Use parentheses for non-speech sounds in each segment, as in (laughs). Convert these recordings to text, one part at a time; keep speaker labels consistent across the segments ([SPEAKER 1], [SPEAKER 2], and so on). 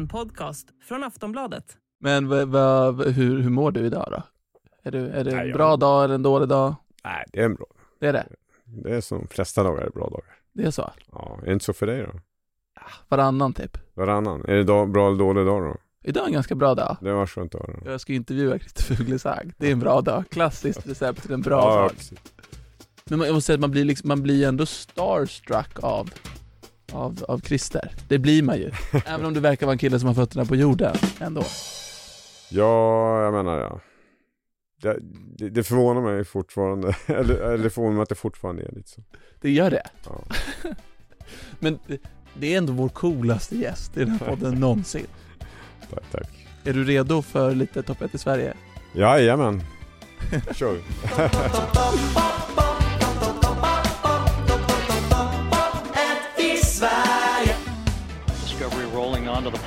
[SPEAKER 1] En podcast från Aftonbladet.
[SPEAKER 2] Men v- v- hur, hur mår du idag då? Är, du, är det en
[SPEAKER 3] Nej, jag-
[SPEAKER 2] bra dag eller en dålig dag?
[SPEAKER 3] Nej, det är en bra.
[SPEAKER 2] Det är det?
[SPEAKER 3] Det är som de flesta dagar är bra dagar.
[SPEAKER 2] Det är så?
[SPEAKER 3] Ja, är det inte så för dig då?
[SPEAKER 2] Varannan typ?
[SPEAKER 3] Varannan? Är det dag, bra eller dålig dag då?
[SPEAKER 2] Idag är en ganska bra dag.
[SPEAKER 3] Det var skönt att höra.
[SPEAKER 2] Jag ska intervjua Christer Fuglesang. Det är en bra dag. Klassiskt recept till en bra
[SPEAKER 3] ja,
[SPEAKER 2] dag.
[SPEAKER 3] precis.
[SPEAKER 2] Men man- jag måste säga att man blir, liksom, man blir ändå starstruck av, av, av Christer. Det blir man ju. (laughs) Även om du verkar vara en kille som har fötterna på jorden ändå.
[SPEAKER 3] Ja, jag menar ja. Det, det, det förvånar mig fortfarande. (laughs) eller, eller det förvånar mig att det fortfarande är lite så.
[SPEAKER 2] Det gör det.
[SPEAKER 3] Ja. (laughs)
[SPEAKER 2] Men det, det är ändå vår coolaste gäst i den här podden någonsin.
[SPEAKER 3] Tack, tack.
[SPEAKER 2] Är du redo för lite topp 1 i Sverige?
[SPEAKER 3] Jajamän. Kör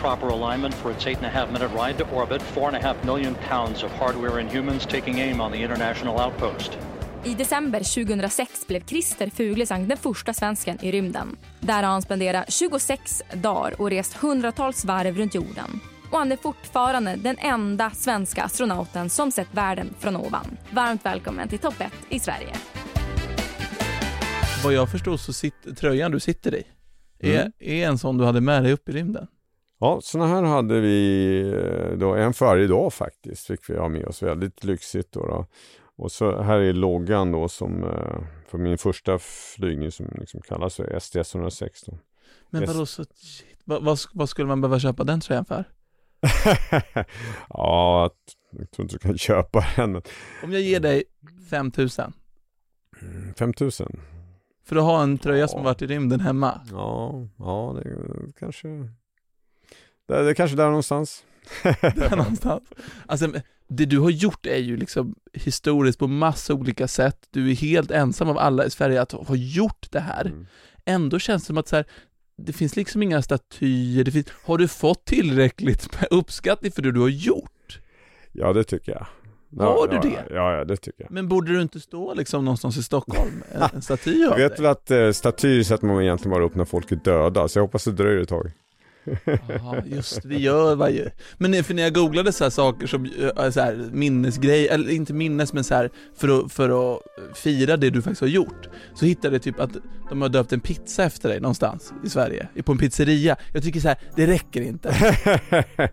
[SPEAKER 4] proper alignment for its eight and a half minute ride to orbit. Four and a half million pounds of hardware and humans taking aim on the international outpost.
[SPEAKER 5] I december 2006 blev Christer Fuglesang den första svensken i rymden. Där har han spenderat 26 dagar och rest hundratals varv runt jorden. Och han är fortfarande den enda svenska astronauten som sett världen från ovan. Varmt välkommen till topp 1 i Sverige.
[SPEAKER 2] Vad jag förstår så sitter tröjan du sitter i är,
[SPEAKER 3] Mm.
[SPEAKER 2] är en sån du hade med dig upp i rymden.
[SPEAKER 3] Ja, såna här hade vi eh, då, en för varje dag faktiskt, fick vi ha med oss. Väldigt lyxigt då. då. Och så här är loggan då som eh, för min första flygning som liksom kallas för STS 116.
[SPEAKER 2] Men vadå så, vad, vad, vad skulle man behöva köpa den tröjan för? (laughs)
[SPEAKER 3] ja, jag tror inte du kan (laughs) köpa den.
[SPEAKER 2] Om jag ger dig 5000
[SPEAKER 3] Mm, 5000?
[SPEAKER 2] för att ha en tröja som
[SPEAKER 3] Ja.
[SPEAKER 2] har varit i rymden hemma.
[SPEAKER 3] Ja, ja det kanske... Det, är kanske där någonstans. (laughs)
[SPEAKER 2] Där någonstans. Alltså, det du har gjort är ju liksom historiskt på massa olika sätt. Du är helt ensam av alla i Sverige att ha gjort det här.
[SPEAKER 3] Mm.
[SPEAKER 2] Ändå känns det som att så här, det finns liksom inga statyer, det finns, har du fått tillräckligt med uppskattning för det du har gjort?
[SPEAKER 3] Ja, det tycker jag.
[SPEAKER 2] Har du
[SPEAKER 3] ja,
[SPEAKER 2] det?
[SPEAKER 3] Ja, ja, det tycker jag.
[SPEAKER 2] Men borde du inte stå liksom någonstans i Stockholm, (laughs) en, staty av
[SPEAKER 3] vet
[SPEAKER 2] dig?
[SPEAKER 3] väl att eh, statyer sätter man egentligen bara upp när folk är döda, så jag hoppas det dröjer ett tag.
[SPEAKER 2] Ja, just det gör man ju. Men för när jag googlade så här saker som, äh, så här, minnesgrej, eller inte minnes men så här, för att, för att fira det du faktiskt har gjort, så hittade jag typ att de har döpt en pizza efter dig någonstans i Sverige, på en pizzeria. Jag tycker så här, det räcker inte. (laughs)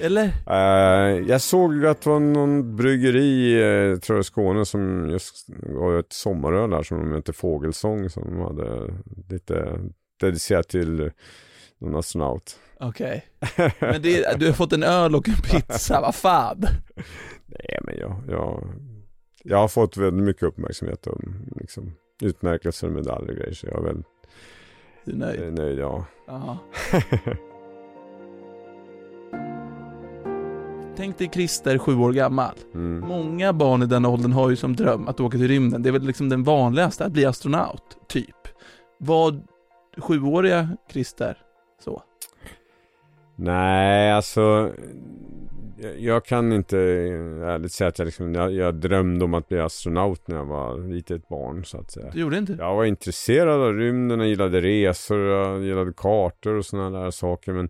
[SPEAKER 2] Eller?
[SPEAKER 3] Eh, jag såg att det var någon bryggeri, uh, tror jag, i Skåne som just var ett sommaröl där som de hette Fågelsång som de hade lite dedicerat till någon astronaut.
[SPEAKER 2] Okej. (laughs) Men det, du har fått en öl och en pizza, vad fan?
[SPEAKER 3] Nej men jag, jag, jag har fått väldigt mycket uppmärksamhet och liksom utmärkelser, medaljer och grejer så jag är väl
[SPEAKER 2] Du är nöjd?
[SPEAKER 3] eh, nöjd ja. (laughs)
[SPEAKER 2] Tänk dig Christer, sju år gammal.
[SPEAKER 3] mm.
[SPEAKER 2] Många barn i den åldern har ju som dröm att åka till rymden. Det är väl liksom den vanligaste, att bli astronaut, typ. Vad sjuåriga Christer så?
[SPEAKER 3] Nej, alltså jag, kan inte ärligt säga att jag, liksom, jag, jag drömde om att bli astronaut när jag var litet barn så att säga.
[SPEAKER 2] Du gjorde inte?
[SPEAKER 3] Jag var intresserad av rymden, jag gillade resor, jag gillade kartor och sådana där saker men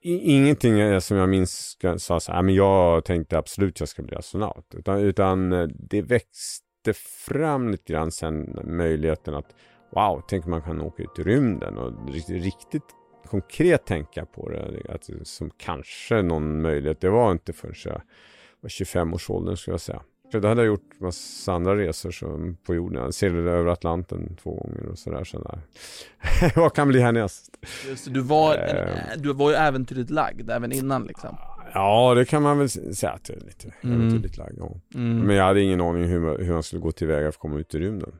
[SPEAKER 3] i- Ingenting som jag minns sa så här, men jag tänkte absolut jag ska bli astronaut. Utan, utan eh, det växte fram lite grann sen möjligheten att wow, tänk om man kan åka ut i rymden och riktigt, riktigt konkret tänka på det, att, som kanske någon möjlighet, det var inte förrän jag var 25-årsåldern skulle jag säga. För då hade jag gjort massa andra resor som på jorden. Jag seglade över Atlanten två gånger och sådär. Så (laughs) Vad kan bli härnäst?
[SPEAKER 2] Just du var, en,
[SPEAKER 3] Eh.
[SPEAKER 2] du var ju äventyrligt lagd även innan liksom.
[SPEAKER 3] Ja, det kan man väl säga att jag är lite
[SPEAKER 2] Mm.
[SPEAKER 3] äventyrligt lagd. Ja.
[SPEAKER 2] Mm.
[SPEAKER 3] Men jag hade ingen aning hur, man- hur man skulle gå tillväga för att komma ut i rymden.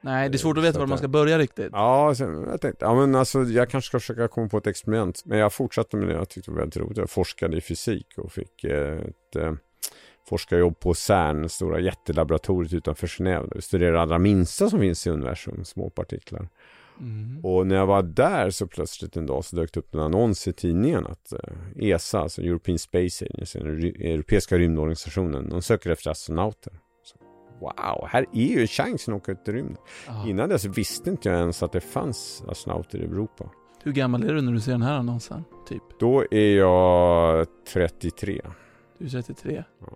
[SPEAKER 2] Nej, det är svårt att veta var man
[SPEAKER 3] det-
[SPEAKER 2] ska börja riktigt.
[SPEAKER 3] Ja, sen, jag tänkte, ja men alltså jag kanske ska försöka komma på ett experiment. Men jag fortsatte med det, jag tyckte det var väldigt roligt. Jag forskade i fysik och fick eh, ett eh, forskarjobb på CERN, det stora jättelaboratoriet utanför Genève. där Vi studerade allra minsta som finns i universum, små partiklar.
[SPEAKER 2] Mm.
[SPEAKER 3] Och när jag var där så plötsligt en dag så dök det upp en annons i tidningen att eh, ESA, alltså European Space Agency, den europeiska rymdorganisationen, de söker efter astronauter. Så, wow, här är ju chansen att åka ut i rymden.
[SPEAKER 2] Ja.
[SPEAKER 3] Innan dess visste inte jag ens att det fanns astronauter i Europa.
[SPEAKER 2] Hur gammal är du när du ser den här annonsen? Typ?
[SPEAKER 3] Då är jag 33.
[SPEAKER 2] Du är 33?
[SPEAKER 3] Ja.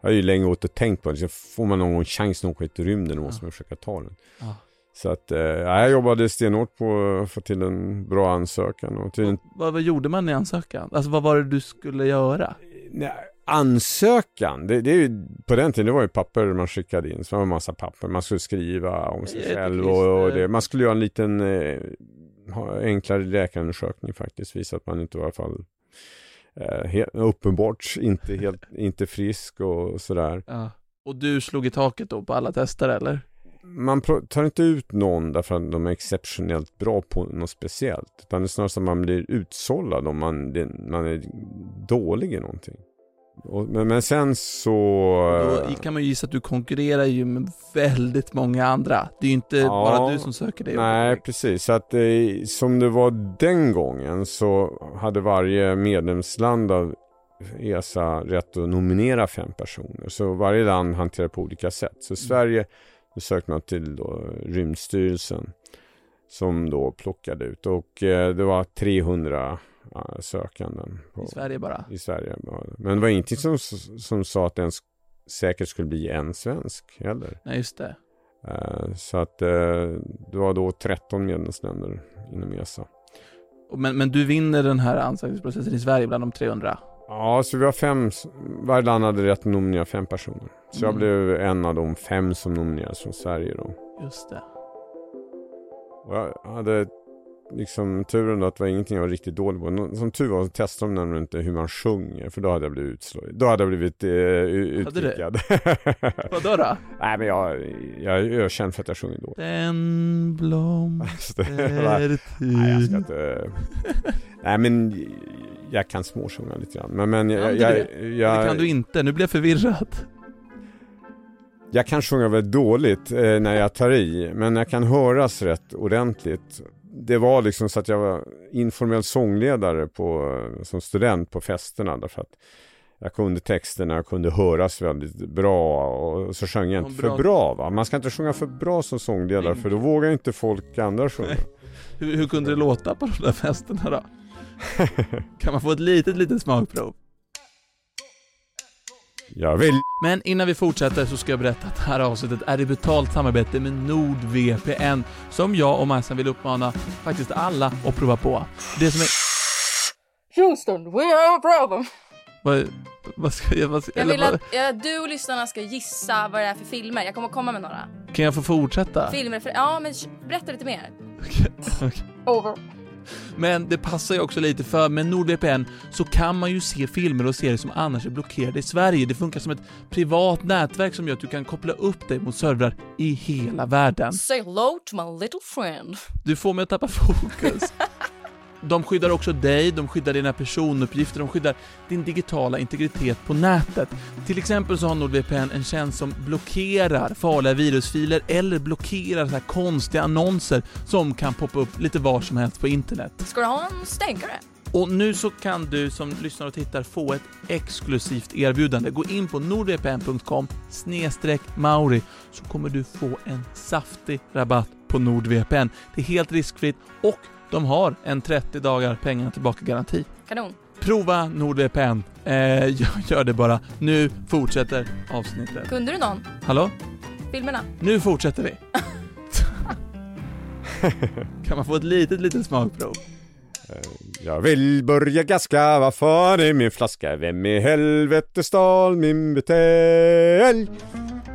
[SPEAKER 3] Jag har ju länge åt och tänkt på det. Så får man någon gång chansen att åka ut i rymden då måste man försöka ta den.
[SPEAKER 2] Ja.
[SPEAKER 3] Så att, eh, jag jobbade stenhårt på att få till en bra ansökan. Och tydligen
[SPEAKER 2] Vad, vad gjorde man i ansökan? Alltså vad var det du skulle göra?
[SPEAKER 3] Nej, ansökan, det, det är ju, på den tiden det var ju papper man skickade in, så det var en massa papper. Man skulle skriva om sig själv och, och det. Man skulle göra en liten eh, enklare läkarundersökning faktiskt, visa att man inte var i alla fall eh, helt, uppenbart inte helt, (laughs) inte frisk och sådär.
[SPEAKER 2] Ja. Och du slog i taket då på alla tester eller?
[SPEAKER 3] Man tar inte ut någon därför att de är exceptionellt bra på något speciellt. Utan det är snarare som att man blir utsållad om man, det, man är dålig i någonting. Och, men, men sen så...
[SPEAKER 2] Då kan man ju gissa att du konkurrerar ju med väldigt många andra. Det är ju inte
[SPEAKER 3] Ja.
[SPEAKER 2] bara du som söker det.
[SPEAKER 3] Nej, precis. Så att eh, som det var den gången så hade varje medlemsland av ESA rätt att nominera fem personer. Så varje land hanterar på olika sätt. Så Sverige, då sökte man till då Rymdstyrelsen som då plockade ut och eh, det var 300 ja, sökanden. På,
[SPEAKER 2] I Sverige bara.
[SPEAKER 3] i Sverige. Men det var ingenting som, som sa att det ens säkert skulle bli en svensk heller.
[SPEAKER 2] Nej, just det.
[SPEAKER 3] Eh, Så att eh, det var då 13 medlemsländer inom ESA.
[SPEAKER 2] Men, men du vinner den här ansökningsprocessen i Sverige bland de 300?
[SPEAKER 3] Ja, så vi har fem, varje land hade rätt att nominera fem personer. Så jag
[SPEAKER 2] Mm.
[SPEAKER 3] blev en av de fem som nominerades från Sverige då.
[SPEAKER 2] Just det.
[SPEAKER 3] Och jag hade liksom turen då att det var ingenting jag var riktigt dålig på. Som tur var så testade de nämligen inte hur man sjunger, för då hade jag blivit utslagen. Då hade jag blivit eh, utkickad. (laughs)
[SPEAKER 2] Vadå då?
[SPEAKER 3] Nej men jag, jag är ökänd för att jag sjunger dåligt.
[SPEAKER 2] Den blomster (laughs)
[SPEAKER 3] Nej, jag ska inte... Nej men jag kan småsjunga lite grann. Men, men jag, jag,
[SPEAKER 2] det?
[SPEAKER 3] jag,
[SPEAKER 2] Det kan du inte, nu blir jag förvirrad.
[SPEAKER 3] jag kan sjunga väldigt dåligt eh, när jag tar i. Men jag kan höras rätt ordentligt. Det var liksom så att jag var informell sångledare på, som student på festerna. Därför att jag kunde texterna, jag kunde höras väldigt bra och så sjöng jag
[SPEAKER 2] Ja,
[SPEAKER 3] inte
[SPEAKER 2] bra.
[SPEAKER 3] för bra va. Man ska inte sjunga för bra som sångledare för då vågar inte folk andra sjunga. (laughs)
[SPEAKER 2] Hur, hur kunde det låta på de där festerna då? (laughs) Kan man få ett litet, litet smakprov?
[SPEAKER 3] Jag vill
[SPEAKER 2] Men innan vi fortsätter så ska jag berätta att det här avsnittet är i betalt samarbete med NordVPN som jag och Majsan vill uppmana faktiskt alla att prova på. Det som är...
[SPEAKER 5] Houston, we have a problem.
[SPEAKER 2] Vad, vad ska jag... Vad,
[SPEAKER 5] Jag
[SPEAKER 2] eller
[SPEAKER 5] vill
[SPEAKER 2] vad,
[SPEAKER 5] att ja, du och lyssnarna ska gissa vad det är för filmer. Jag kommer komma med några.
[SPEAKER 2] kan jag få fortsätta?
[SPEAKER 5] Filmer för... Ja, men berätta lite mer.
[SPEAKER 2] Okej.
[SPEAKER 5] Over.
[SPEAKER 2] Men det passar ju också lite för med NordVPN så kan man ju se filmer och serier som annars är blockerade i Sverige. Det funkar som ett privat nätverk som gör att du kan koppla upp dig mot servrar i hela världen.
[SPEAKER 5] Say hello to my little friend.
[SPEAKER 2] Du får mig att tappa fokus. (laughs) De skyddar också dig, de skyddar dina personuppgifter, de skyddar din digitala integritet på nätet. Till exempel så har NordVPN en tjänst som blockerar farliga virusfiler eller blockerar så här konstiga annonser som kan poppa upp lite var som helst på internet.
[SPEAKER 5] Ska du ha en stänkare?
[SPEAKER 2] Och nu så kan du som lyssnar och tittar få ett exklusivt erbjudande. Gå in på nordvpn.com mauri så kommer du få en saftig rabatt på NordVPN. Det är helt riskfritt och de har en 30 dagar pengarna tillbaka-garanti.
[SPEAKER 5] Kanon.
[SPEAKER 2] Prova NordVPN. Eh, (laughs) gör, det bara. Nu fortsätter avsnittet.
[SPEAKER 5] Kunde du någon?
[SPEAKER 2] Hallå?
[SPEAKER 5] Filmerna?
[SPEAKER 2] Nu fortsätter vi. (laughs) kan man få ett litet, litet smakprov?
[SPEAKER 3] Eh, Jag vill börja gaska, vad fan är min flaska? Vem i helvete stal min butelj?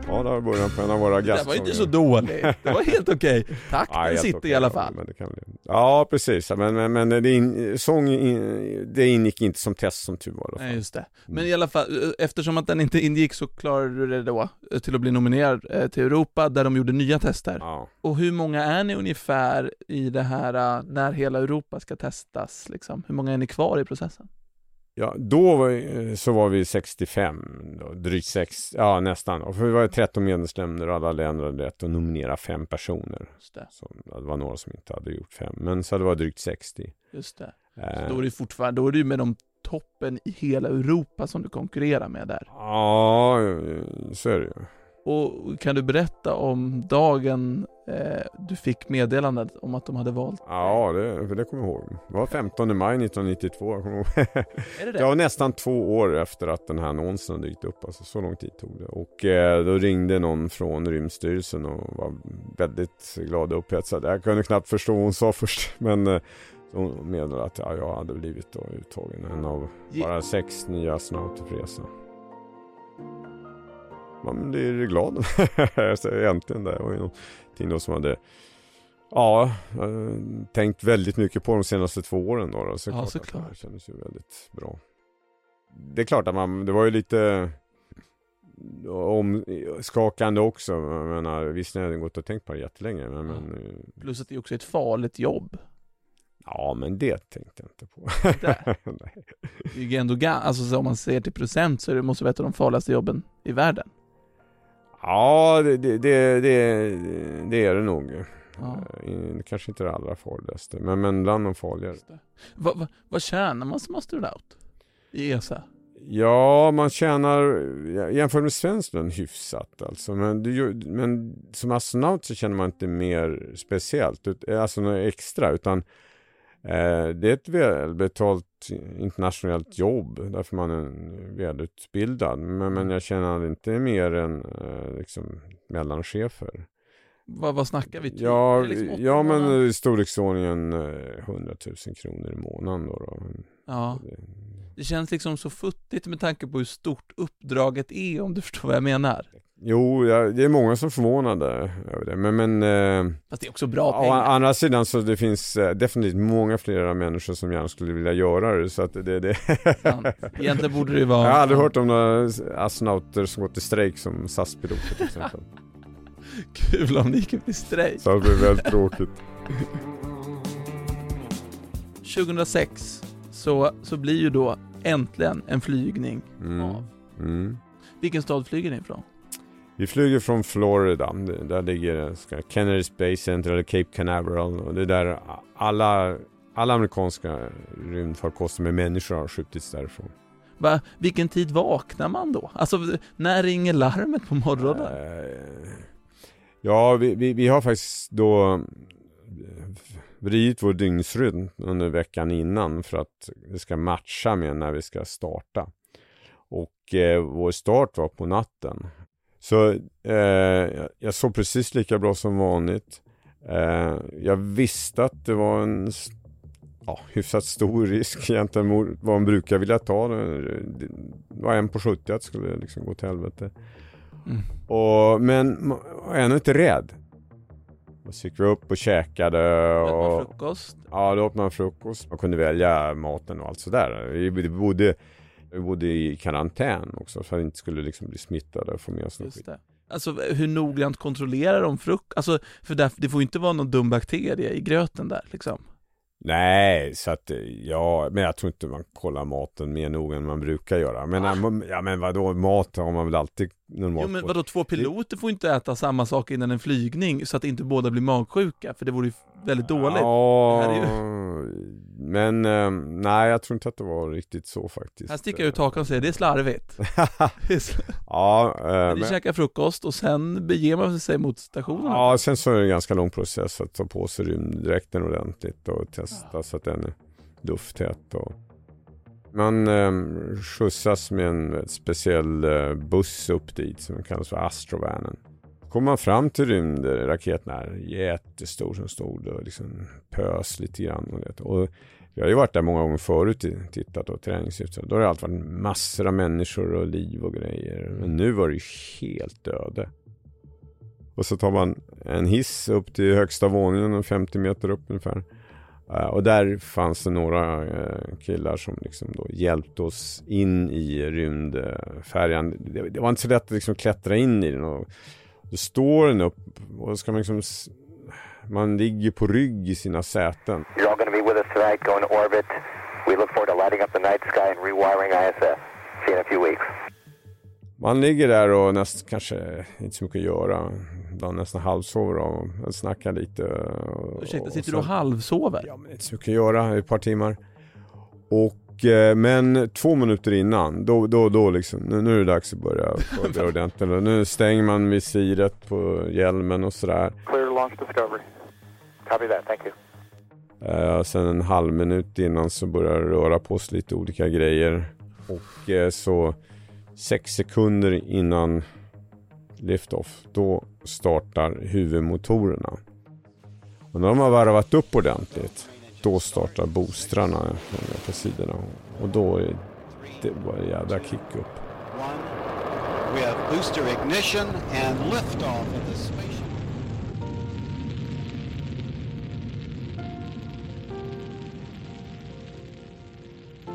[SPEAKER 3] Ja, där börjar han på en av våra
[SPEAKER 2] Det där var inte så
[SPEAKER 3] gastsånger.
[SPEAKER 2] dåligt. Det var helt okej. (laughs) Takten
[SPEAKER 3] Ja,
[SPEAKER 2] sitter
[SPEAKER 3] okej,
[SPEAKER 2] i alla
[SPEAKER 3] ja,
[SPEAKER 2] fall.
[SPEAKER 3] men det kan bli. Ja, precis. Men, men, men det, in, sång in, det ingick inte som test som tur var.
[SPEAKER 2] Nej, just det. Men i alla fall, eh, eftersom att den inte ingick så klarade du det då eh, till att bli nominerad eh, till Europa, där de gjorde nya tester.
[SPEAKER 3] Ja.
[SPEAKER 2] Och hur många är ni ungefär i det här, när hela Europa ska testas liksom? Hur många är ni kvar i processen?
[SPEAKER 3] Ja, då var, eh, så var vi 65, då, drygt 6, ja nästan. Och för vi var 13 medlemsländer och alla länder hade rätt att nominera fem personer.
[SPEAKER 2] Just det,
[SPEAKER 3] Så det var några som inte hade gjort fem, men så det var drygt 60.
[SPEAKER 2] just det.
[SPEAKER 3] Eh,
[SPEAKER 2] Då är det fortfarande, då är ju med de toppen i hela Europa som du konkurrerar med där.
[SPEAKER 3] Ja, eh, så är det ju.
[SPEAKER 2] Och kan du berätta om dagen eh, du fick meddelandet om att de hade valt?
[SPEAKER 3] Ja, det, för det kommer jag ihåg. Det var 15 maj 1992, jag kommer ihåg.
[SPEAKER 2] Är det
[SPEAKER 3] Det var nästan två år efter att den här annonsen hade dykt upp, alltså så lång tid tog det. Och eh, då ringde någon från Rymdstyrelsen och var väldigt glad och upphetsad. Jag kunde knappt förstå vad hon sa först, (laughs) men eh, hon meddelade att ja, jag hade blivit då uttagen, en av bara sex nya astronauter för resan. Man blir glad. (laughs) Egentligen det var ju någonting då som hade Ja, eh, tänkt väldigt mycket på de senaste två åren då. då. Så
[SPEAKER 2] Ja, såklart.
[SPEAKER 3] Det kändes ju väldigt bra. Det är klart att man, det var ju lite omskakande också. Jag menar, visst jag hade gått och tänkt på det jättelänge. Men, men, eh,
[SPEAKER 2] Plus att det är också ett farligt jobb.
[SPEAKER 3] ja, men det tänkte jag inte på. (laughs)
[SPEAKER 2] Det är ju ändå alltså så om man ser till procent så är det måste vara ett av de farligaste jobben i världen.
[SPEAKER 3] Ja, det, det, det, det, är det nog.
[SPEAKER 2] Ja.
[SPEAKER 3] Eh, Kanske inte det allra farligaste, men, men bland de farligare.
[SPEAKER 2] Vad, vad, vad tjänar man som astronaut? I ESA?
[SPEAKER 3] Ja, man tjänar jämfört med svensk lön hyfsat alltså. Men, du, men som astronaut så känner man inte mer speciellt, alltså något extra, utan eh, det är ett välbetalt internationellt jobb, därför man är välutbildad. Men, men jag känner inte mer än eh, liksom mellanchefer.
[SPEAKER 2] Vad, vad snackar vi? Typ?
[SPEAKER 3] Ja,
[SPEAKER 2] liksom 80
[SPEAKER 3] ja men i storleksordningen eh, 100 000 kronor i månaden då. då.
[SPEAKER 2] Ja,
[SPEAKER 3] Det-
[SPEAKER 2] det känns liksom så futtigt med tanke på hur stort uppdraget är om du förstår vad jag menar.
[SPEAKER 3] Jo, ja, det är många som är förvånade över det, men, men eh,
[SPEAKER 2] Fast det är också bra
[SPEAKER 3] Å
[SPEAKER 2] pengar.
[SPEAKER 3] andra sidan så det finns eh, definitivt många flera människor som gärna skulle vilja göra det så att det, det
[SPEAKER 2] Sant. Egentligen borde det vara...
[SPEAKER 3] Jag har aldrig hört om några astronauter som gått i strejk som SAS-piloter till exempel. (laughs)
[SPEAKER 2] Kul om ni gick ut i strejk.
[SPEAKER 3] Så det blir väldigt tråkigt.
[SPEAKER 2] 2006 så, så blir ju då äntligen en flygning
[SPEAKER 3] Mm.
[SPEAKER 2] av.
[SPEAKER 3] Mm.
[SPEAKER 2] Vilken stad flyger ni ifrån?
[SPEAKER 3] Vi flyger från Florida, där ligger Kennedy Space Center eller Cape Canaveral och det är där alla, alla amerikanska rymdfarkoster med människor har skjutits därifrån.
[SPEAKER 2] Va, vilken tid vaknar man då? Alltså, när ringer larmet på morgonen?
[SPEAKER 3] Eh, Ja, vi, vi, vi har faktiskt då eh, vridit vår dygnsrytm under veckan innan för att det ska matcha med när vi ska starta. Och eh, vår start var på natten. Så eh, jag- jag såg precis lika bra som vanligt. Eh, jag visste att det var en ja, hyfsat stor risk egentligen mot vad man brukar vilja ta. Det var en på 70 att det skulle liksom gå till helvete.
[SPEAKER 2] Mm.
[SPEAKER 3] Och, men man var ännu inte rädd. Så gick vi upp och käkade och
[SPEAKER 2] frukost?
[SPEAKER 3] ja, då åt man frukost. Man kunde välja maten och allt sådär. Vi, bodde, vi bodde i karantän också för att vi inte skulle liksom bli smittade och få med oss något skit.
[SPEAKER 2] Alltså hur noggrant kontrollerar de frukost? Alltså, för där, det får ju inte vara någon dum bakterie i gröten där liksom.
[SPEAKER 3] Nej, så att ja, men jag tror inte man kollar maten mer noga än man brukar göra. Men,
[SPEAKER 2] Ah.
[SPEAKER 3] ja, men vadå, mat har man väl alltid normalt
[SPEAKER 2] Jo men vadå, två piloter får inte äta samma sak innan en flygning så att inte båda blir magsjuka, för det vore ju väldigt dåligt.
[SPEAKER 3] Ja,
[SPEAKER 2] här
[SPEAKER 3] men eh, nej jag tror inte att det var riktigt så faktiskt.
[SPEAKER 2] Här sticker jag ut hakan och säger det är slarvigt. (laughs) Det är sl-
[SPEAKER 3] ja,
[SPEAKER 2] Ni
[SPEAKER 3] men,
[SPEAKER 2] käkar frukost och sen beger man sig mot stationen.
[SPEAKER 3] ja, sen så är det en ganska lång process att ta på sig rymddräkten ordentligt och testa så att den är lufttät. Och... Man eh, skjutsas med en speciell eh, buss upp dit som kallas för Astrovanen kom man fram till rymdraketen här, jättestor som stod och liksom pös lite grann. Och, det. och Jag har ju varit där många gånger förut och tittat och träningssyfte. Då har det alltid varit massor av människor och liv och grejer. Men nu var det ju helt öde. Och så tar man en hiss upp till högsta våningen, 50 meter upp ungefär. Eh, och där fanns det några eh, killar som liksom då hjälpte oss in i rymdfärjan. Det, det, var inte så lätt att liksom klättra in i den. Och då står den upp och ska man liksom man ligger på rygg i sina säten.
[SPEAKER 6] You're all going to be with us tonight, going to orbit. We look forward to lighting up the night sky and rewiring ISS. See you in a few weeks.
[SPEAKER 3] Man ligger där och nästan kanske inte så mycket att göra. Man nästan halvsover och snackar lite. Och,
[SPEAKER 2] Ursäkta, sitter du och halvsover?
[SPEAKER 3] Ja, men inte så mycket att göra i ett par timmar. Och, eh, men två minuter innan, då, då, då liksom, nu, nu är det dags att börja förbereda (laughs) ordentligt. Nu stänger man visiret på hjälmen och sådär.
[SPEAKER 6] Clear launch discovery. Copy that, thank you.
[SPEAKER 3] Eh, sen en halv minut innan så börjar det röra på sig lite olika grejer. Och eh, så sex sekunder innan liftoff, då startar huvudmotorerna. Och när de har varvat upp ordentligt, då startar boostrarna på sidorna. Och då är det bara en jävla kick upp.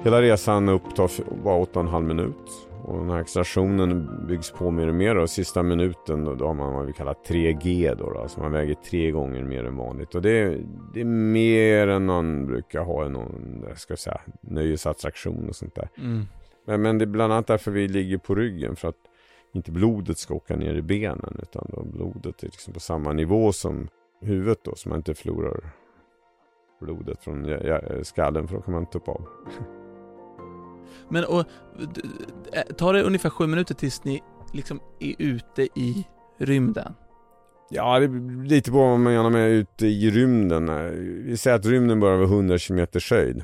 [SPEAKER 3] Hela resan upp tar bara 8,5 minut. Och den här accelerationen byggs på mer och mer och sista minuten då, då har man vad vi kallar 3G då, då. Alltså man väger tre gånger mer än vanligt. Och det, det är mer än man brukar ha i någon, ska jag säga, nöjesattraktion och sånt där.
[SPEAKER 2] Mm.
[SPEAKER 3] Men, men det är bland annat därför vi ligger på ryggen för att inte blodet ska åka ner i benen utan då blodet är liksom på samma nivå som huvudet då så man inte förlorar blodet från skallen för då kan man upp av. (laughs)
[SPEAKER 2] Men och, tar det ungefär sju minuter tills ni liksom är ute i rymden?
[SPEAKER 3] Ja, det är lite på vad man menar med ute i rymden. Vi säger att rymden börjar vid 100 km höjd.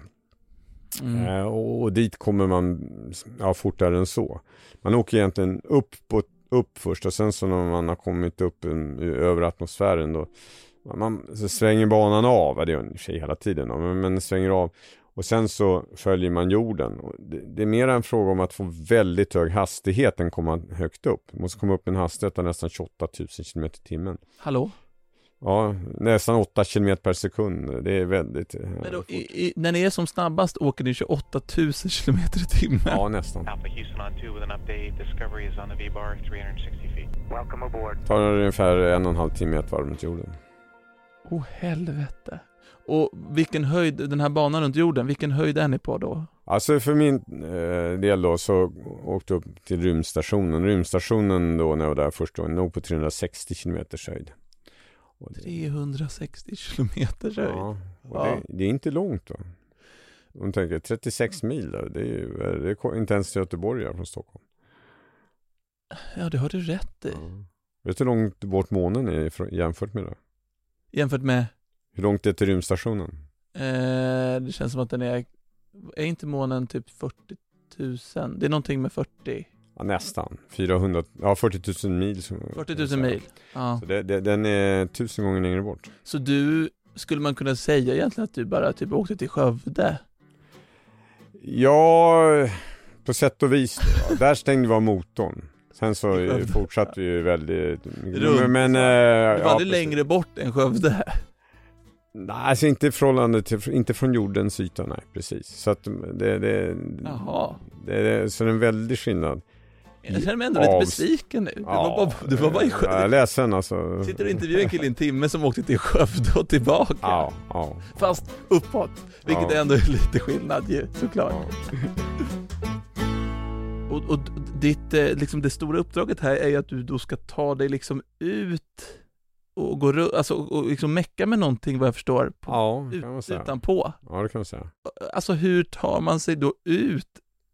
[SPEAKER 3] Mm. Eh, och, och, dit kommer man ja, fortare än så. Man åker egentligen upp, på, upp först och sen så när man har kommit upp en, över atmosfären då man, så svänger banan av, det gör den i sig hela tiden, men, men svänger av och sen så följer man jorden. Det, är mer en fråga om att få väldigt hög hastighet än komma högt upp. Man måste komma upp i en hastighet av nästan 28 000 km i timmen.
[SPEAKER 2] Hallå?
[SPEAKER 3] Ja, nästan 8 km per sekund. Det är väldigt
[SPEAKER 2] eh, Men då, i, i, när ni är som snabbast åker ni 28 000 km i timmen?
[SPEAKER 3] Ja, nästan.
[SPEAKER 7] Alpha Houston on 2 with an update. Discovery is on the V-bar 360 feet.
[SPEAKER 6] Welcome aboard.
[SPEAKER 3] Tar ungefär en och en halv timme ett varv runt jorden.
[SPEAKER 2] Åh oh, helvete. Och vilken höjd, den här banan runt jorden, vilken höjd är ni på då?
[SPEAKER 3] Alltså för min eh, del då så åkte jag upp till rymdstationen. Rymdstationen då när jag var där första gången, nog på 360 km höjd.
[SPEAKER 2] 360 km höjd? Ja,
[SPEAKER 3] ja. Det, det, är inte långt va? Om tänker 36 mil då, det är ju det är inte ens till Göteborg från Stockholm.
[SPEAKER 2] Ja, det har du rätt i. Ja.
[SPEAKER 3] Vet du hur långt bort månen är jämfört med det?
[SPEAKER 2] Jämfört med?
[SPEAKER 3] Hur långt är det till rymdstationen?
[SPEAKER 2] Eh, det känns som att den är, är inte månen typ 40 000? Det är någonting med 40?
[SPEAKER 3] Ja, nästan. 400, ja 40 000 mil.
[SPEAKER 2] 40 000 mil? Ja.
[SPEAKER 3] Så det, det, den är tusen gånger längre bort.
[SPEAKER 2] Så du, skulle man kunna säga egentligen att du bara typ åkte till Skövde?
[SPEAKER 3] Ja, på sätt och vis då. (laughs) Där stängde vi av motorn. Sen så fortsatte vi väldigt...
[SPEAKER 2] Runt, men, äh, det var ja, längre bort än Skövde?
[SPEAKER 3] Nej, alltså inte i förhållande till, inte från jordens yta, nej precis. Så att det, det,
[SPEAKER 2] Jaha.
[SPEAKER 3] det, det så det är en väldig skillnad.
[SPEAKER 2] Jag känner mig ändå lite besviken nu. Du, ja, var, bara, du var bara i Skövde.
[SPEAKER 3] Jag är ledsen alltså.
[SPEAKER 2] Sitter och intervjuar en kille i en timme som åkte till Skövde och tillbaka.
[SPEAKER 3] Ja, ja.
[SPEAKER 2] Fast uppåt. Vilket ja. ändå är lite skillnad ju, såklart. Ja. (laughs) och, och ditt, eh, liksom det stora uppdraget här är ju att du då ska ta dig liksom ut och gå alltså, och liksom mecka med någonting vad jag förstår, på,
[SPEAKER 3] ja, kan man säga.
[SPEAKER 2] utanpå.
[SPEAKER 3] Ja, det kan man säga.
[SPEAKER 2] Alltså hur tar man sig då ut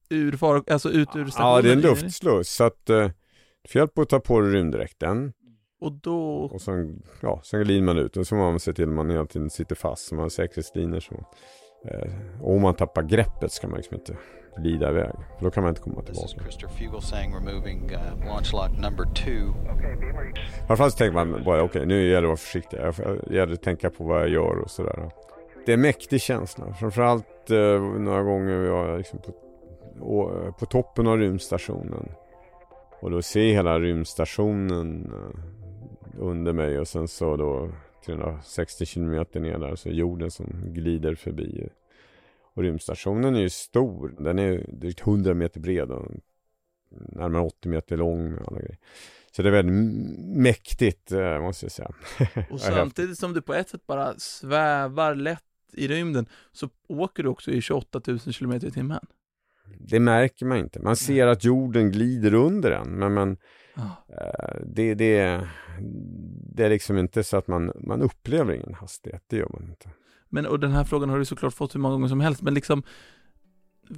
[SPEAKER 2] ur, far, alltså ut ur stationen?
[SPEAKER 3] Ja, det är en luftsluss, så att eh, du får hjälp att ta på dig rymddräkten.
[SPEAKER 2] Och då?
[SPEAKER 3] Och sen, ja, sen glider man ut och så får man se till att man hela tiden sitter fast, så man har säkerhetslinjer så. Eh, och om man tappar greppet ska man liksom inte glida iväg. För då kan man inte komma tillbaka. Uh, tänker man bara okej okay, nu gäller det att vara försiktig. Det gäller att tänka på vad jag gör och sådär. det är en mäktig känsla. Framförallt eh, några gånger var liksom på, å, på toppen av rymdstationen. Och då se hela rymdstationen eh, under mig och sen så då 360 kilometer ner där så jorden som glider förbi. Och rymdstationen är ju stor. Den är drygt 100 meter bred och närmare 80 meter lång med alla grejer. Så det är väldigt mäktigt eh, måste jag säga. (laughs)
[SPEAKER 2] Och samtidigt som du på ett sätt bara svävar lätt i rymden så åker du också i 28 000 kilometer i timmen.
[SPEAKER 3] Det märker man inte. Man ser att jorden glider under en men, men
[SPEAKER 2] Ja.
[SPEAKER 3] eh, det, det, det är liksom inte så att man, man upplever ingen hastighet. Det gör man inte.
[SPEAKER 2] Men och den här frågan har du såklart fått hur många gånger som helst, men liksom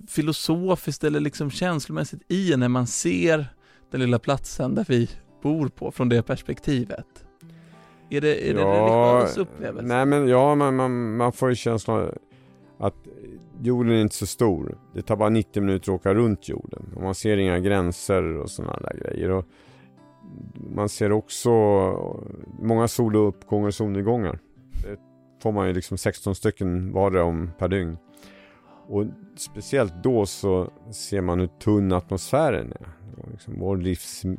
[SPEAKER 2] filosofiskt eller liksom känslomässigt i när man ser den lilla platsen där vi bor på från det perspektivet. Är det, är det religiös upplevelse?
[SPEAKER 3] Nej men ja, man, man, man får ju känslan att jorden är inte så stor. Det tar bara 90 minuter att åka runt jorden. Och man ser inga gränser och sådana där grejer. Och man ser också många soluppgångar och solnedgångar. Får man ju liksom 16 stycken vardera om per dygn. Och speciellt då så ser man hur tunn atmosfären är. Liksom vår livssfär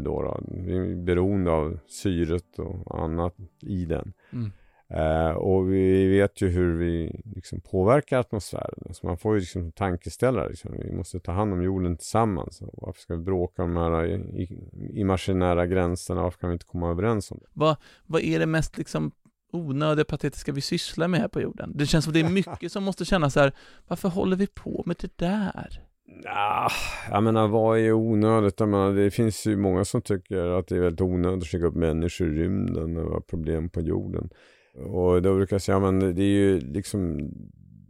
[SPEAKER 3] då, då. Vi är beroende av syret och annat i den.
[SPEAKER 2] Mm.
[SPEAKER 3] Eh, och vi vet ju hur vi liksom påverkar atmosfären. Så man får ju liksom tankeställare. Liksom. Vi måste ta hand om jorden tillsammans. Varför ska vi bråka om de här i- i- imaginära gränserna? Varför kan vi inte komma överens om det?
[SPEAKER 2] Vad, vad är det mest liksom onödiga, patetiska vi sysslar med här på jorden? Det känns som det är mycket som måste kännas så här, varför håller vi på med det där?
[SPEAKER 3] Nah, jag menar vad är onödigt? Jag menar, det finns ju många som tycker att det är väldigt onödigt att skicka upp människor i rymden och ha problem på jorden. Och då brukar jag säga, men det är ju liksom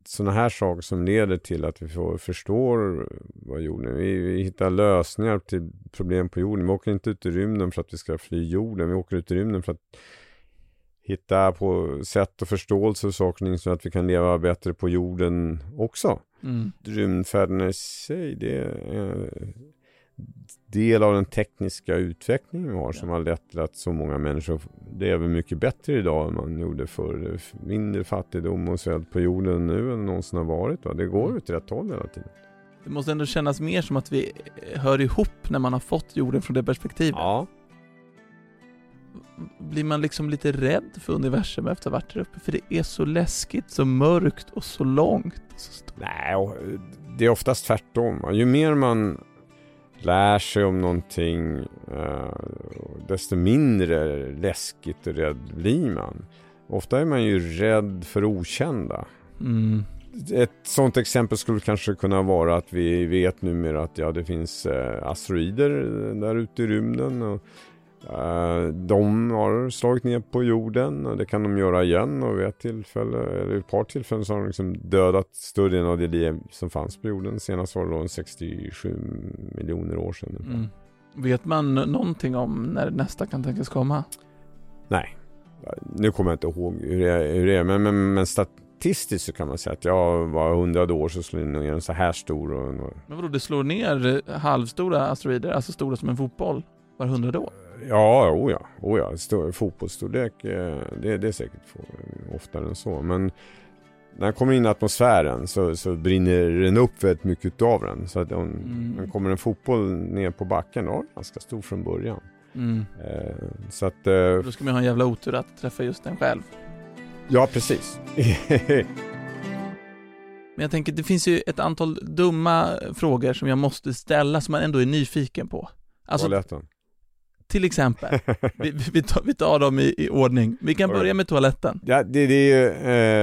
[SPEAKER 3] sådana här saker som leder till att vi får, förstår vad jorden är. Vi, vi hittar lösningar till problem på jorden. Vi åker inte ut i rymden för att vi ska fly jorden. Vi åker ut i rymden för att hitta på sätt och förståelse och saker så att vi kan leva bättre på jorden också
[SPEAKER 2] Mm.
[SPEAKER 3] rymdfärderna i sig, det är en del av den tekniska utvecklingen vi har som har lett till att så många människor lever mycket bättre idag än man gjorde förr. Mindre fattigdom och svält på jorden nu än någonsin har varit. Va? Det går åt rätt håll hela tiden.
[SPEAKER 2] Det måste ändå kännas mer som att vi hör ihop när man har fått jorden från det perspektivet.
[SPEAKER 3] Ja.
[SPEAKER 2] Blir man liksom lite rädd för universum efter att ha varit där uppe? För det är så läskigt, så mörkt och så långt. Och så stort.
[SPEAKER 3] Nej, det är oftast tvärtom. Ju mer man lär sig om någonting eh, desto mindre läskigt och rädd blir man. Ofta är man ju rädd för okända.
[SPEAKER 2] Mm.
[SPEAKER 3] Ett sånt exempel skulle kanske kunna vara att vi vet numera att ja, det finns eh, asteroider där ute i rymden. Och, de har slagit ner på jorden och det kan de göra igen och vid ett tillfälle, eller ett par tillfällen så har de liksom dödat större delen av det liv som fanns på jorden. Senast var det då en 67 miljoner år sedan.
[SPEAKER 2] Mm. Vet man någonting om när nästa kan tänkas komma?
[SPEAKER 3] Nej, nu kommer jag inte ihåg hur det är, hur det är men, men, men statistiskt så kan man säga att ja, var hundrade år så slår det ner en så här stor och
[SPEAKER 2] Men vadå, det slår ner eh, halvstora asteroider, alltså stora som en fotboll, var hundrade år?
[SPEAKER 3] Ja, oh ja, oh ja. Stor, fotbollsstorlek, eh, det, det är säkert oftare än så. Men när den kommer in i atmosfären så, så brinner den upp väldigt mycket av den. Så att om
[SPEAKER 2] Mm.
[SPEAKER 3] kommer en fotboll ner på backen, då är den ganska stor från början.
[SPEAKER 2] Mm.
[SPEAKER 3] Eh, så att, eh,
[SPEAKER 2] Då ska man ha en jävla otur att träffa just den själv.
[SPEAKER 3] ja precis. (laughs)
[SPEAKER 2] Men jag tänker, det finns ju ett antal dumma frågor som jag måste ställa som man ändå är nyfiken på. Alltså,
[SPEAKER 3] Toaletten.
[SPEAKER 2] Till exempel, (laughs) vi, vi, tar, vi tar dem i, i ordning. Vi kan börja med toaletten.
[SPEAKER 3] Ja, det, det är ju,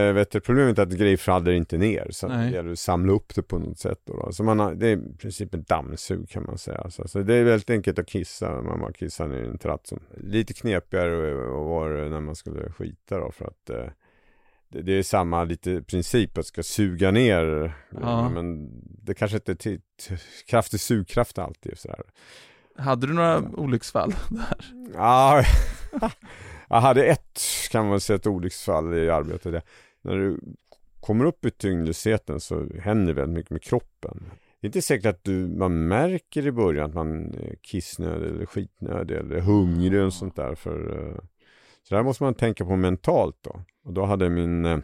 [SPEAKER 3] eh, vet du, problemet är att grejer faller inte ner. Så
[SPEAKER 2] Nej.
[SPEAKER 3] det gäller att samla upp det på något sätt. Då, då. Så man har, det är i princip en dammsug kan man säga. Så, så det är väldigt enkelt att kissa. Man bara kissar ner en tratt. Som, lite knepigare var det när man skulle skita då. För att eh, det, är samma lite princip att ska suga ner.
[SPEAKER 2] Ja.
[SPEAKER 3] Men det kanske inte är kraftig sugkraft alltid. Sådär.
[SPEAKER 2] Hade du några olycksfall (laughs) där?
[SPEAKER 3] Ja, jag hade ett kan man säga ett olycksfall i arbetet. Det. När du kommer upp i tyngdlösheten så händer väldigt mycket med kroppen. Det är inte säkert att du, man märker i början att man är kissnödig eller skitnödig eller hungrig och sånt där. För, eh, Så det här måste man tänka på mentalt då. Och då hade min eh,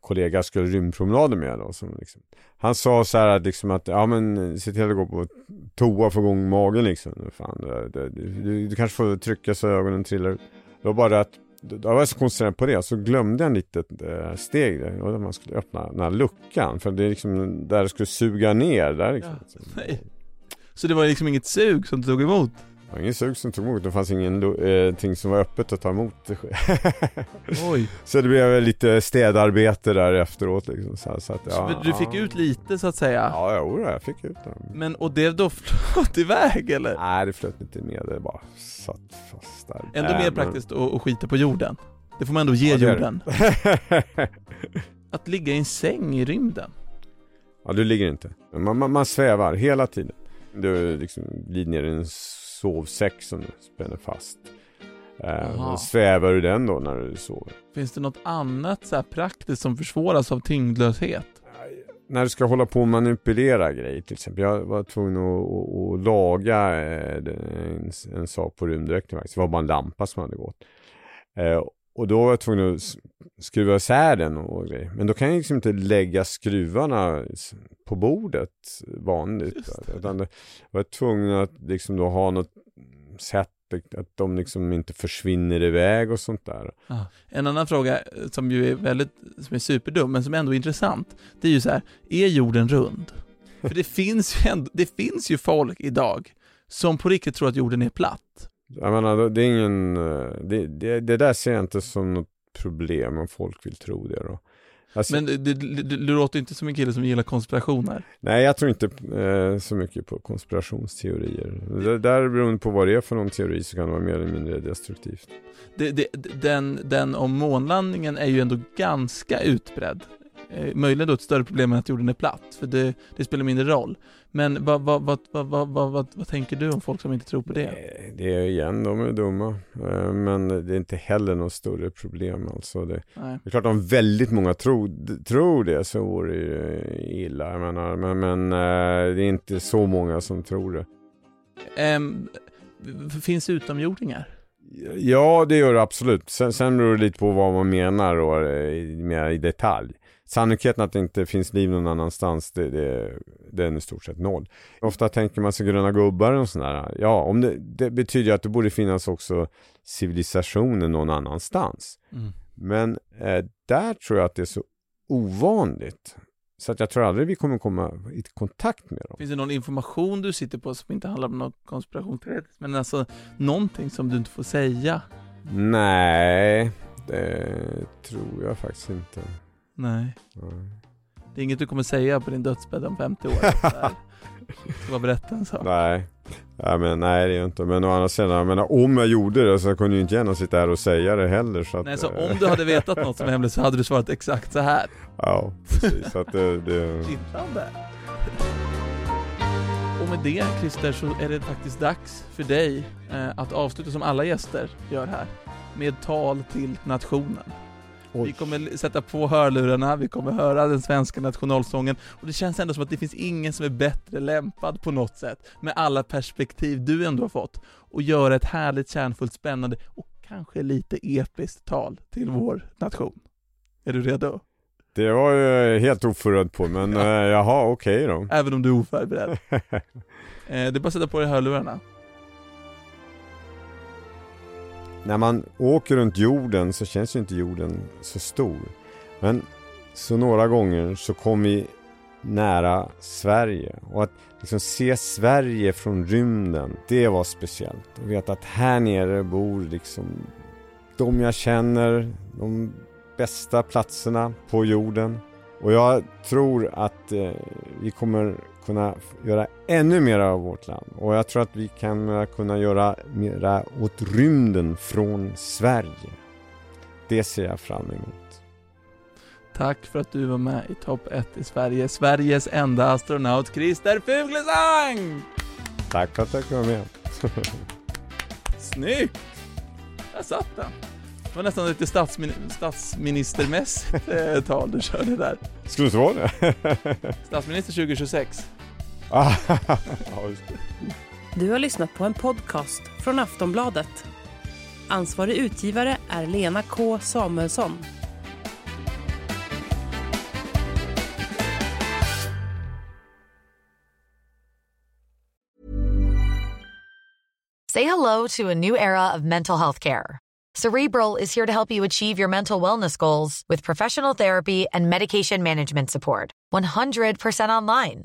[SPEAKER 3] kollega skulle rymdpromenader med då. Som liksom, han sa så här att, liksom att ja men se till att gå på toa och få igång magen liksom. Fan, det, det, du, du kanske får trycka så ögonen trillar ut. Det var bara att jag var så koncentrerad på det så glömde jag en litet eh, steg där. Och man skulle öppna den här luckan. För det är liksom där det skulle suga ner. Där liksom.
[SPEAKER 2] Ja, nej. Så det var liksom inget sug som tog emot?
[SPEAKER 3] Det var ingen sug som tog emot, det fanns ingenting eh, som var öppet att ta emot. (laughs)
[SPEAKER 2] Oj.
[SPEAKER 3] Så det blev lite städarbete där efteråt liksom. Så, så att, ja,
[SPEAKER 2] så du fick
[SPEAKER 3] ja.
[SPEAKER 2] ut lite så att säga?
[SPEAKER 3] Ja, jo, jag fick ut det.
[SPEAKER 2] Men, och det då flöt (laughs) iväg eller?
[SPEAKER 3] Nej, det flöt inte med, det bara satt fast där.
[SPEAKER 2] Ändå
[SPEAKER 3] äh,
[SPEAKER 2] mer praktiskt att, att skita på jorden. Det får man ändå ge
[SPEAKER 3] Ja,
[SPEAKER 2] jorden. (laughs) att ligga i en säng i rymden.
[SPEAKER 3] Ja, du ligger inte. Man, man, man svävar hela tiden. Du liksom glider ner i en sovsäck som du spänner fast. Eh, svävar du den då när du sover?
[SPEAKER 2] Finns det något annat så här praktiskt som försvåras av tyngdlöshet?
[SPEAKER 3] När du ska hålla på och manipulera grejer till exempel. Jag var tvungen att, att, att laga eh, en, en sak på rymddräkten faktiskt. Det var bara en lampa som hade gått. Eh, och då var jag tvungen att skruva isär den och grejer. Men då kan jag liksom inte lägga skruvarna på bordet vanligt. Utan jag var tvungen att liksom då ha något sätt att de liksom inte försvinner iväg och sånt där.
[SPEAKER 2] Ah. En annan fråga som ju är väldigt, som är superdum men som ändå är intressant. Det är ju så här, är jorden rund? För det (laughs) finns ju ändå, det finns ju folk idag som på riktigt tror att jorden är platt.
[SPEAKER 3] Jag menar, det är ingen, det, det, det där ser jag inte som något problem om folk vill tro det då.
[SPEAKER 2] Alltså, men du, du, låter inte som en kille som gillar konspirationer.
[SPEAKER 3] Nej, jag tror inte eh, så mycket på konspirationsteorier. Det, där beroende på vad det är för någon teori så kan det vara mer eller mindre destruktivt.
[SPEAKER 2] Det, det, den, den om månlandningen är ju ändå ganska utbredd. Eh, möjligen då ett större problem än att jorden är platt, för det, det spelar mindre roll. Men vad, vad, vad, vad, vad, vad, tänker du om folk som inte tror på det?
[SPEAKER 3] Det är igen, de är dumma. Eh, men det är inte heller något större problem alltså. Det, det är klart om väldigt många tror, tror det så vore det ju illa. Jag menar, men, men eh, det är inte så många som tror det.
[SPEAKER 2] Um, finns utomjordingar?
[SPEAKER 3] Ja, det gör det absolut. Sen, sen beror det lite på vad man menar då, mer i detalj. Sannolikheten att det inte finns liv någon annanstans, det, det, den är i stort sett noll. Ofta tänker man sig gröna gubbar och sådär. Ja, om det, det betyder att det borde finnas också civilisationer någon annanstans.
[SPEAKER 2] Mm.
[SPEAKER 3] Men eh, där tror jag att det är så ovanligt. Så att jag tror aldrig vi kommer komma i kontakt med dem.
[SPEAKER 2] Finns det någon information du sitter på som inte handlar om någon konspirationsteoretiskt? Men alltså någonting som du inte får säga?
[SPEAKER 3] Nej, det tror jag faktiskt inte.
[SPEAKER 2] Nej.
[SPEAKER 3] Nej.
[SPEAKER 2] Det är inget du kommer säga på din dödsbädd om 50 år? Ska (laughs) bara berätta en sak.
[SPEAKER 3] Nej. Ja, men, nej det är inte. Men å andra sidan, jag menar, om jag gjorde det så kunde jag inte gärna sitta här och säga det heller. Så att,
[SPEAKER 2] nej, så om du hade vetat något som är hemligt så hade du svarat exakt så här.
[SPEAKER 3] Ja, precis. så att det... det...
[SPEAKER 2] Kittlande. Och med det Christer så är det faktiskt dags för dig eh, att avsluta som alla gäster gör här. Med tal till nationen. Oj. Vi kommer sätta på hörlurarna, vi kommer höra den svenska nationalsången och det känns ändå som att det finns ingen som är bättre lämpad på något sätt med alla perspektiv du ändå har fått och göra ett härligt, kärnfullt, spännande och kanske lite episkt tal till vår nation. Är du redo?
[SPEAKER 3] Det var jag helt oförberedd på, men ja. eh, jaha, okej okay då.
[SPEAKER 2] Även om du är oförberedd. (laughs) eh, det är bara att sätta på dig hörlurarna
[SPEAKER 3] när man åker runt jorden så känns ju inte jorden så stor. Men så några gånger så kom vi nära Sverige och att liksom se Sverige från rymden, det var speciellt. Och veta att här nere bor liksom de jag känner, de bästa platserna på jorden. Och jag tror att eh, vi kommer kunna göra ännu mer av vårt land. Och jag tror att vi kan kunna göra mera åt rymden från Sverige. Det ser jag fram emot.
[SPEAKER 2] Tack för att du var med i topp 1 i Sverige. Sveriges enda astronaut Christer Fuglesang!
[SPEAKER 3] Tack för att jag kom med. (laughs)
[SPEAKER 2] Snyggt! Där satt den. Det var nästan lite statsmin statsministermässigt eh, tal du körde där.
[SPEAKER 3] Skulle det vara det?
[SPEAKER 2] Statsminister 2026. (laughs)
[SPEAKER 1] du har lyssnat på en podcast från Aftonbladet. Ansvarig utgivare är Lena K Samuelsson.
[SPEAKER 8] Say hello to a new era of mental health care. Cerebral is here to help you achieve your mental wellness goals with professional therapy and medication management support. 100% online.